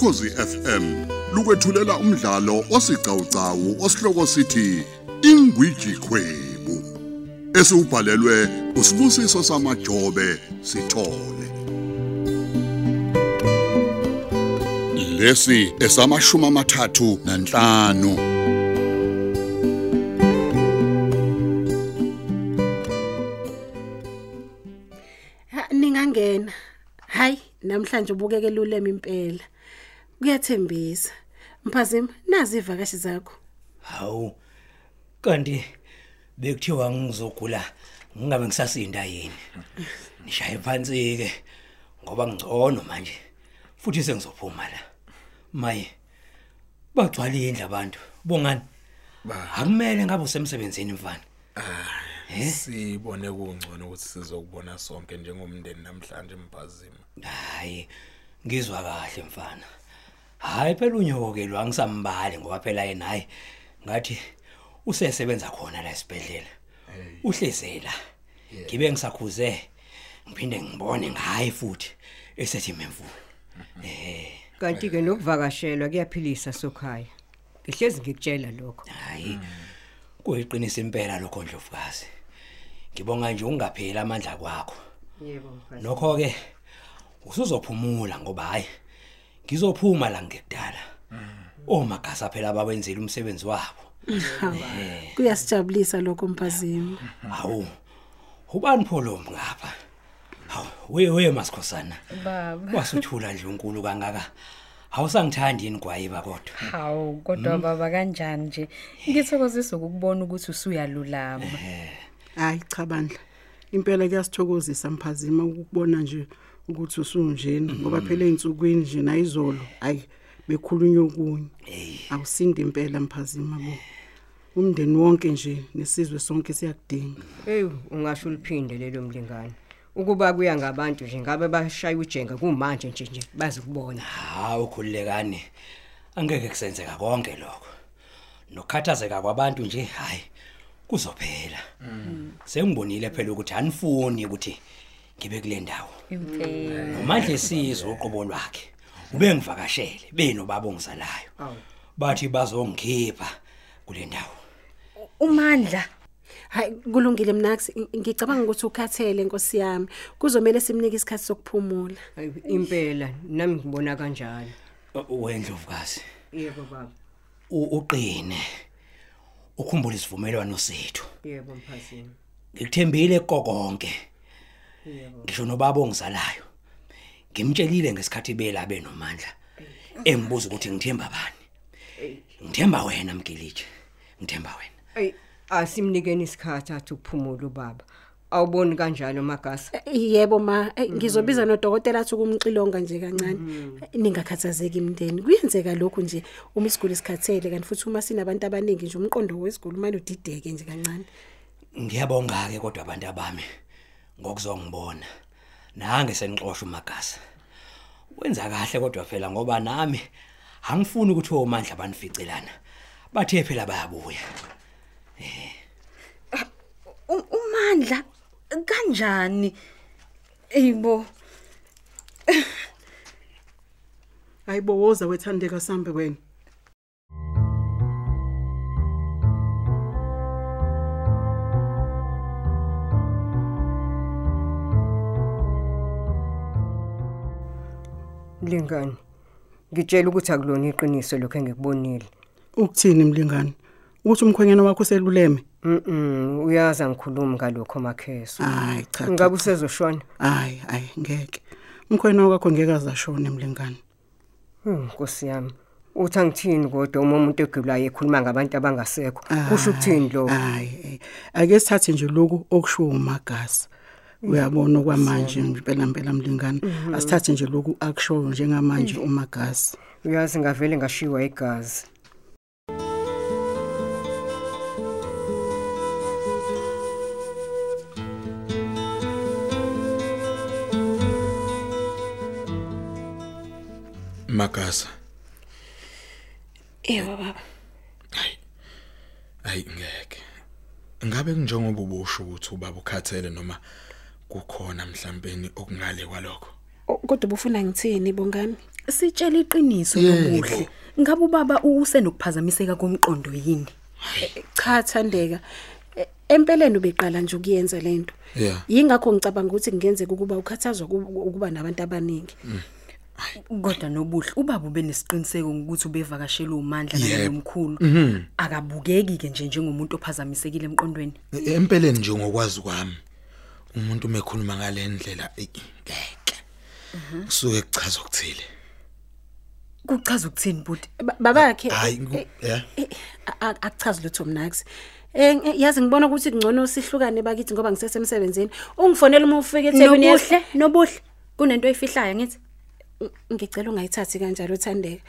ukhozi FM lukwethulela umdlalo osiqhawqhawo osihloko sithi ingwiji khwebu esubhalelwe usibusiso samajobe sithole lesi esamashumi amathathu nanhlanu ningangena. Hayi namhlanje ubukeke lulema impela. Kuyathembisa. Mphazima nazi ivakashi zakho. Hawu. Kanti bekuthiwa ngizogula ngingabe ngisasinda yini. Nishaye phansi ke ngoba ngcono manje. Futhi sengizophuma la. Maye. Bagcwala indlu abantu. Bongani? Akumele ngabe usemsebenzini mfana. sibone kungcono ukuthi sizokubona sonke njengomndeni namhlanje emphazima. Hayi. Ngizwa kahle mfana. Hayi phela unyokelwa ngisambali ngoba phela yena hayi ngathi usesebenza khona la esibhedlela. Uhlezela. Ngibe ngisakhuze ngiphinde ngibone ngaye futhi esethi memvu. Eh Kanti ke nokuvakashelwa kuyaphilisa sokhaya. Ngihlezi ngikutshela lokho. hayi kuyiqinisa impela lokho ndlovukazi. Ngibonga nje ungapheli amandla kwakho. Yebo mfazi. Nokho ke usuzophumula ngoba hayi ngizophuma la ngekudala. Omagasa phela abawenzile umsebenzi wabo. Kuyasijabulisa lokho mphazima. Hawu. Ubani pholombi ngapha? Hawu, we we masikhosana. Baba. Wasuthula nje uNkulu kangaka. Awusangithandi yini gwayiba kodwa. Hawu kodwa baba kanjani nje ngithokozisa ukubona ukuthi usuyalulama Hayi cha bandla. Impela kuyasithokozisa mphazima ukubona nje ukuthi usunjena ngoba phela einsukwini nje nayizolo ayi bekhulunywa okunye. Awusindi impela mphazima bo. Umndeni wonke nje nesizwe sonke siyakudinga. Hey ungasho uliphinde lelo mlingane. Ukuba kuya ngabantu nje ngabe bashaya ujenga kumanje nje nje bazi kubona. Hawu khulekani. Angeke kusenzeka konke lokho. Nokukhathazeka kwabantu nje hayi kuzophela. Sengibonile phela ukuthi anifuni ukuthi ngibe kule ndawo. impela Nomandla esizwe uqobo lwakhe. Ube ngivakashele beno babongizalayo. Bathi bazongikhipha kule ndawo. umandla Hayi kulungile mnax ngicabanga ukuthi ukhathele Nkosi yami. Kuzomela simnike isikhathi sokuphumula. Hayi impela nami ngibona kanjalo. Wendlovukazi. Yebo baba. Uqine. Ukhumbula isivumelwano sethu. Yebo mphazima. Ngikuthembile konke. Ngisho nobaba ongizalayo. Ngimtshelile ngesikhathi belabe nomandla. Engibuza ukuthi ngithemba bani. Ngithemba wena Mgiliji. Ngithemba wena. Ey asimnikeni isikhathi athi ukuphumula ubaba. Awuboni kanjalo magasa. Yebo ma eh, ngizobiza nodokotela athi ukumxilonga nje kancane. Ningakhathazeki imndeni. Kuyenzeka lokho nje uma isiguli sikhathele kanti futhi uma sinabantu abaningi nje umqondo wesiguli manje udideke nje kancane. Ngiyabonga ke kodwa abantu abami ngokuzongibona. Nange senixoxa umagasa. Wenza kahle kodwa phela ngoba nami angifuni ukuthi omandla banificelana. Bathe phela bayabuya. U- umandla kanjani eyibo Hayibowoza wethandeka sambe wena. Mlingane. Ngitshela ukuthi akulona iqiniso lokho engikubonile. Ukuthini mlingane? Ukuthi umkhwenyana wakho seluleme? Mhm, uyaza ngikhuluma ngalokho makheso. Hayi cha. cha, Ngabe cha. usezoshona? Hayi, hayi ngeke. Umkhwenyana wakho ngeke azashone mlingane. Hmm, Nkosi yami. Uthi angithini kodwa uma umuntu egulayo ekhuluma ngabantu abangasekho. Kusho ukuthini lo? Hayi, ake sithathe nje lokhu okushiwo umagasa. Uyabona okwamanje ngempela impela mlingane. Asithathe nje lokhu akushoyo njengamanje umagasa. Uyazi ngavele ngashiwa igazi. Magasa. Yebo baba. Hayi ngeke. Ngabe kunjengoba ubusho ukuthi ubaba ukhathele noma kukhona mhlawumbe okungale kwalokho. O- Kodwa ubufuna ngithini bongani? sitshela iqiniso Yebo. lobuhle ngabe ubaba usenokuphazamiseka komqondo yini? Cha Thandeka. E- empeleni ubeqala nje ukuyenza lento Yeah. yingakho ngicabanga ukuthi kungenzeka ukuba ukhathazwa ku- ukuba nabantu abaningi. Kodwa nobuhle ubaba ubenesiqiniseko ukuthi ubevakashela umandla Yebo. nalomkhulu akabukeki ke nje njengomuntu ophazamisekile emqondweni. E- empeleni nje ngokwazi kwami umuntu mekhuluma ngale ndlela ngeke kusuke kuchaza ukuthile kuchaza ukuthini buti? Ba- babakhe hayi eh, yeah eh, a- akuchazi lutho mnax Eh yazi ngibona ukuthi kungcono sihlukane bakithi ngoba ngisesemsebenzini. Ungifonela uma ufika eThekwini yes- nobuhle nobuhle. Kunento oyifihlayo ngithi. Ngicela ungayithathi kanjalo Thandeka.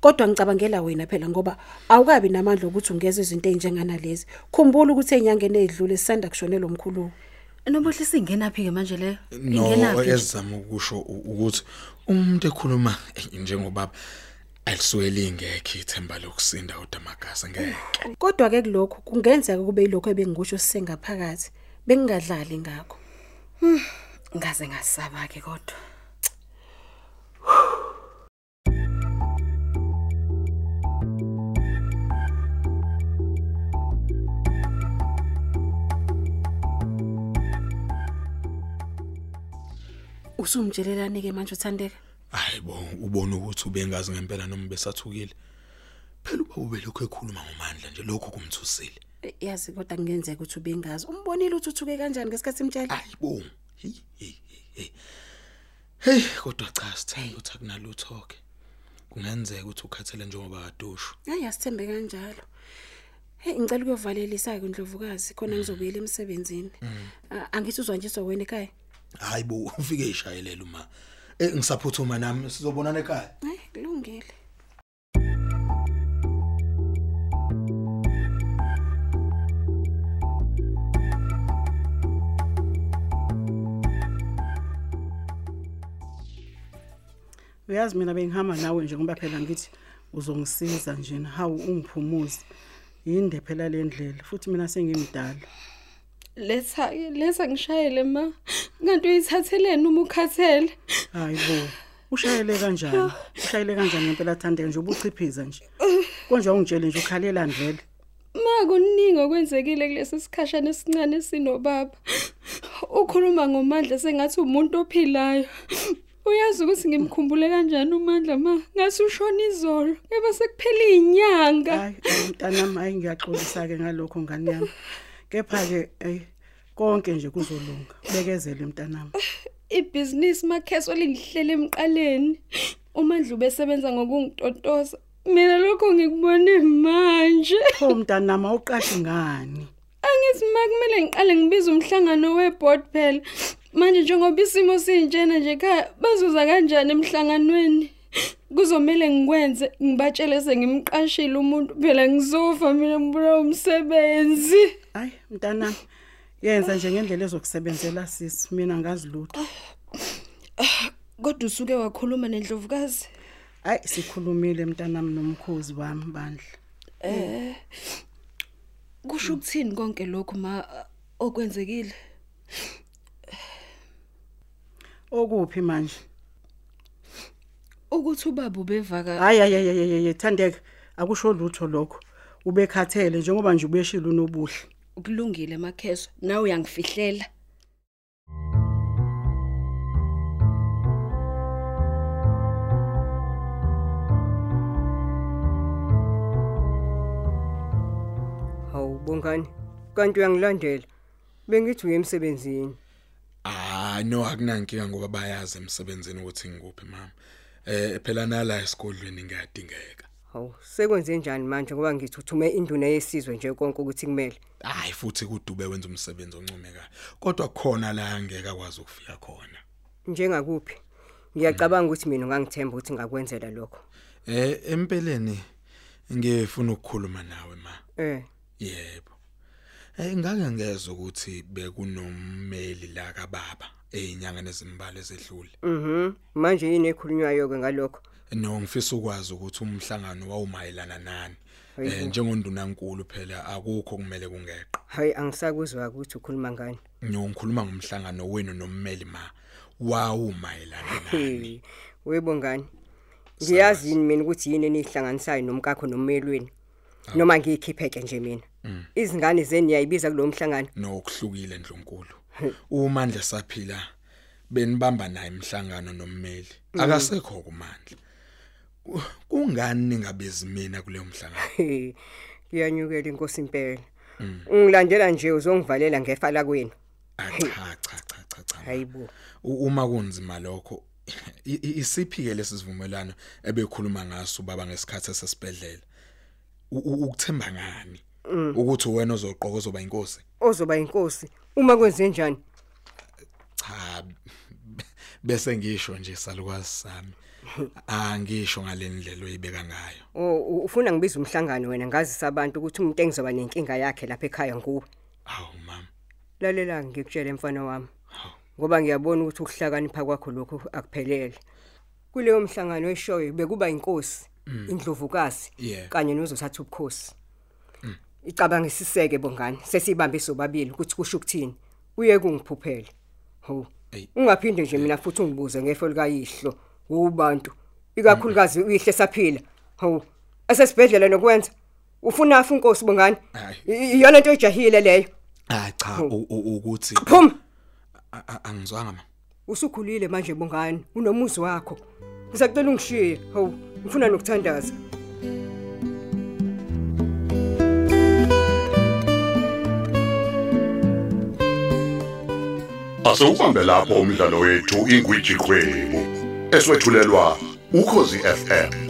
Kodwa ngicabangela wena phela ngoba awukabi namandla ukuthi ungeze izinto ezinjengana lezi. Khumbula ukuthi enyangeni ezidlule sisanda kushonela omkhulu nobuhle singena phi ke manje leyo no Ingenaphi? ezama ukusho ukuthi umuntu ekhuluma njengobaba alisuke lingekho ithemba lokusinda udamagasa ngeke. Kodwa ke kulokho kungenzeka kube yilokho ebengikusho sisengaphakathi bengingadlali ngakho. Ngaze ngasaba ke kodwa usumtshelelani ke manje uthandeka? Hayibo ubona ukuthi ubengazi ngempela noma besathukile phela uba ubelokho ekhuluma ngomandla nje lokho kumthusile. Eh, yazi kodwa kungenzeka ukuthi ubengazi umbonile ukuthi uthuke kanjani ngesikhathi simtshela? Hayibo hey hey hey hey kodwa cha sithemba ukuthi akunalutho ke kungenzeka ukuthi ukhathele njengoba kadushu hayi asithembe kanjalo. Hey ngicela ukuyovalelisa ke ndlovukazi. Khona ngizobuyela emsebenzini. A- angithi uzwa nje sowena ekhaya? Hayibo ufike ishayelela uma. Eh ngisaphuthuma nami sizobonana ekhaya? Hayi kulungile. Uyazi mina bengihamba nawe nje ngoba phela ngithi uzongisiza nje hawu ungiphumuze. Yinde phela le ndlela? Futhi mina sengimdala. Letha letha ngishayele ma kanti uyithatheleni uma ukhathele. Hayibo ushayele kanjani? Ushayele kanjani ngempela thandeka nje? Ubuchiphiza nje. Konje ungitshele nje ukhalelani vele ma kuningi okwenzekile kulesi sikhashana esincane sinobaba ukhuluma ngomandla sengathi umuntu ophilayo. Uyazi ukuthi ngimkhumbule kanjani umandla ma? Ngathi ushona izolo eba sekuphela izinyanga hayi mntanami hayi ngiyaxolisa ke ngalokho ngani yami. Kepha ke ey konke nje kuzolunga. Bekezele mntanami. Ibhizinisi makheso lingihlele emqaleni. Umandla ubesebenza ngokungitotoza. Mina lokho ngikubone manje. Pho mntanami awuqashi ngani? Angithi ma kumele ngiqale ngibize umhlangano weboard phela. Manje njengoba isimo sinjena nje ekhaya bazuza kanjani emhlanganweni? Kuzomela ngikwenze ngibatshele sengimqashile umuntu phela ngizofa mina ngibulawa umsebenzi. Hayi mntanami yenza nje ngendlela ezokusebenzela sisi mina ngazi lutho. Kodwa usuke wakhuluma nendlovukazi? Hayi sikhulumile mntanami nomkhozi wami bandla. Kusho ukuthini konke lokhu ma okwenzekile? Okuphi manje? Ukuthi ubaba ubevaka hayi hayi hayi, thandeka akusho lutho lokho ubekhathele njengoba nje ubeshila unobuhle kulungile makheso nawe uyangifihlela Hawu bongani. Kanti uyangilandela. Bengithi uye emsebenzini. Ah no akunankinga ngoba bayazi emsebenzini ukuthi ngikuphi mama. Eh phela nala esikolweni ngiyadingeka. Hawu sekwenze njani manje ngoba ngithi uthume induna yesizwe nje konke ukuthi kumele. Hayi futhi kudube wenza umsebenzi oncomekayo. Kodwa khona la ngeke akwazi ukufika khona. Njengakuphi? Ngiyacabanga ukuthi mina ungangithemba ukuthi ngakwenzela lokho. Eh empeleni ngifuna ukukhuluma nawe ma. Eh, Yebo. Eh ngake ngezwe ukuthi bekunommeli la kababa einyanga nezimbali ezedlule. mhm. Manje yini ekhulunywayo ke ngalokho? No ngifisa ukwazi ukuthi umhlangano wawumayelana nani. Eh njengondunankulu phela akukho kumele kungeqe. Hayi angisakuzwa ukuthi ukhuluma ngani. No ngikhuluma ngomhlangano wenu nommeli ma. Wawumayelana nani. Hey, webo ngani? ngiyazi yini mina ukuthi yini enihlanganisayo nomkakho nomelweni noma ngiyikhipheke nje mina izingane zeni niyayibiza kulo mhlangano. Nokuhlukile ndlonkulu. Umandla saphila benibamba naye imhlangano nommeli. Akasekho kumandla kungani ningabizi mina kuleyo mhlangano? Kuyanyukela inkosi impela ungilandela nje uzongivalela ngefa lakwenu. Ah, cha cha cha cha cha hayibo. Uma kunzima lokho i- i- isiphi ke lesivumelano ebekhuluma ngaso baba ngesikhathi sesibedlela ukuthemba ngani? Ukuthi wena ozoqoka ozoba inkosi. Ozoba inkosi. Uma kwenze njani? Cha bese ngisho nje salukwazi sami. Angisho ngalendlela oyibeka ngayo. O, u- ufuna ngibiza umhlangano wena ngazisa abantu ukuthi umuntu engizoba nenkinga yakhe lapha ekhaya nguwe. Awu mama. Lalela ngikutshele mfana wami. Ngoba ngiyabona ukuthi ukuhlakanipha kwakho lokho akuphelele. Kuleyo mhlangano eshoyo bekuba inkosi indlovukazi Yeah. kanye nozothatha ubukhosi. Icabanga isiseke bongani sesibambe sobabili ukuthi kusho ukuthini? Uye kungiphuphele. Ho Ey. ungaphinde nje mina futhi ungibuze ngefo likayihlo ubantu ikakhulukazi uyihle saphila ho esesibhedlela nokwenza? Ufuna afu inkosi bongani? Hayi. I- iyona into ejahile leyo? Ah cha u- u- ukuthi phuma A- a- angizwanga mama usukhulile manje bongani unomuzi wakho. Ngizacela ungishiye. Hawu ngifuna nokuthandaza. Asewubambe lapho umdlalo wethu ingwiji khwebu eswetshulelwa ukhozi FM